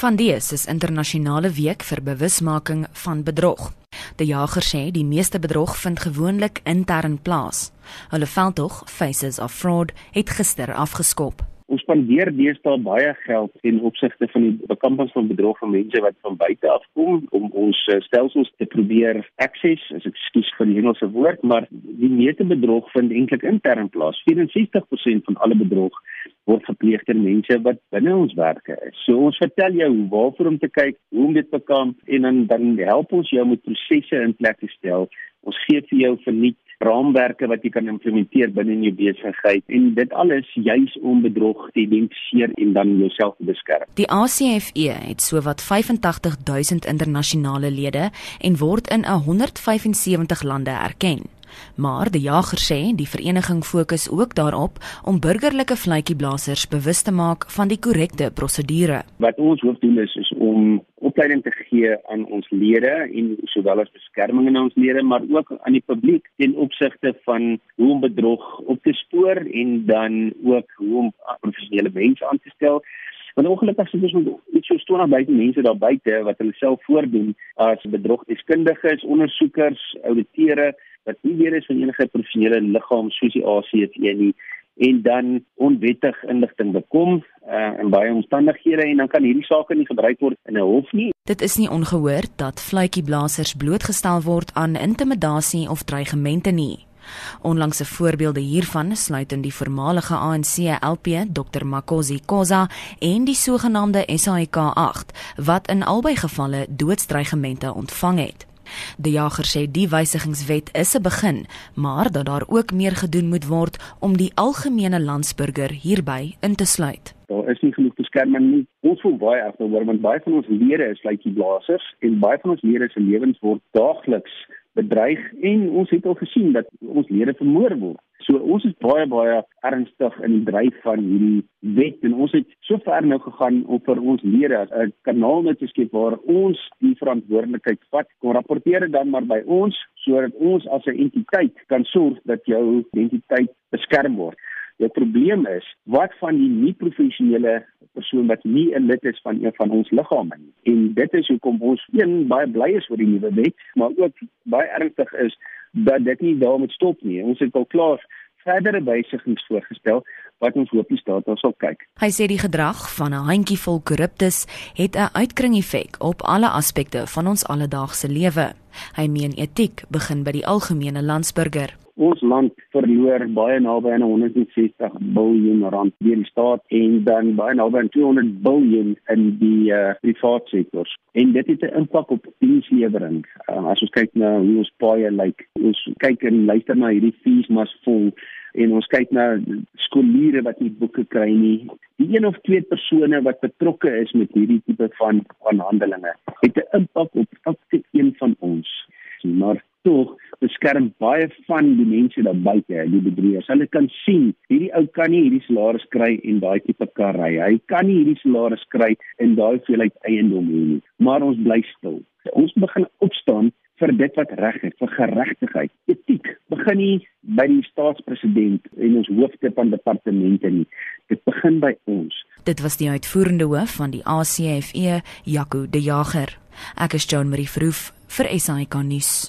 Van dese is internasionale week vir bewusmaking van bedrog. Die jager sê die meeste bedrog vind gewoonlik intern plaas. Hulle veldtog Faces of Fraud het gister afgeskop. Ons spandeer deesdae baie geld in opsigte van die bekamping van bedrog van mense wat van buite af kom om ons eh, stelsels te probeer access, as ek skuis vir die Engelse woord, maar die meeste bedrog vind eintlik intern plaas. 64% van alle bedrog word gepleeg deur mense wat binne ons werke is. So ons vertel jou waarvoor om te kyk, hoe om dit te bekamp en dan dan help ons jou met prosesse in plek te stel. Ons gee vir jou verniet raamwerke wat jy kan implementeer binne in jou besigheid en dit alles juis om bedrog te identifiseer en dan jouself te beskerm. Die ACFE het sowat 85000 internasionale lede en word in 175 lande erken. Maar die jager sê die vereniging fokus ook daarop om burgerlike vletjieblassers bewus te maak van die korrekte prosedure. Wat ons hoofdoel is is om opleiding te gee aan ons lede en sowel as beskerming aan ons lede maar ook aan die publiek ten opsigte van hoe om bedrog op te spoor en dan ook hoe om professionele mense aan te stel. Want ongelukkig ons met iets so stoor na buite mense daar buite wat hulle self voordoen as bedrogdeskundiges, ondersoekers, ouditeure wat nie weer is van enige professionele liggaam soos die ACFE nie en dan onwettig inligting bekom uh, in baie omstandighede en dan kan hierdie sake nie gebruik word in 'n hof nie. Dit is nie ongehoord dat fluitjieblassers blootgestel word aan intimidasie of dreigemente nie. Onlangse voorbeelde hiervan sluit in die voormalige ANC LP Dr Makosi Koza en die sogenaamde SAIK 8 wat in albei gevalle doodsdreigemente ontvang het. Die jager sê die wysigingswet is 'n begin, maar dat daar ook meer gedoen moet word om die algemene landsburger hierby in te sluit. Daar is nie genoeg beskerming nie. Ons voel baie agteroor want baie van ons lede is lykie blaasers en baie van ons lede se lewens word daagliks bedreig en ons het al gesien dat ons lede vermoor word. So ons is baie baie ernstig in die dryf van hierdie wet en ons het so ver nou gegaan om vir ons lede 'n kanaal net te skep waar ons die verantwoordelikheid vat. Kom rapporteer dan maar by ons sodat ons as 'n entiteit kan sorg dat jou identiteit beskerm word. Die probleem is wat van die nie professionele persoon wat nie 'n lid is van een van ons liggame nie. En dit is hoekom ons een baie bly is oor die nuwe wet, maar ook baie ernstig is dat dit nie daarmee stop nie. Ons het al klaar verdere wysigings voorgestel wat ons hoop die staat ons sal kyk. Hy sê die gedrag van 'n handjievol korruptes het 'n uitkring effek op alle aspekte van ons alledaagse lewe. Hy meen etiek begin by die algemene landsburger. Ons land verloor baie naby aan 160 miljard rand deur die staat en dan baie naby aan 200 miljard in die uh, private sektor. En dit het 'n impak op dienslewering. Uh, as ons kyk na hoe ons baie lyk, like, ons kyk en luister na hierdie fees mas vol en ons kyk na skooliere wat nie boeke kry nie. Die een of twee persone wat betrokke is met hierdie tipe van van handelinge het 'n impak op elke een van ons. Maar tog beskerm baie van die mense daar buite, die bedrieërs. Hulle kan sien hierdie ou kan nie hierdie salaris kry en daai tipe kar ry. Hy kan nie hierdie salaris kry en daai hoeveelheid eiendom hê nie. Maar ons bly stil. Ons begin opstaan vir dit wat reg is, vir geregtigheid. Etiek begin nie by die staatspresident en ons hoofde van departemente nie. Dit begin by ons. Dit was die uitvoerende hoof van die ACFE, Jaco de Jager. Ek is Joan Marie Verhoef vir SAK nuus.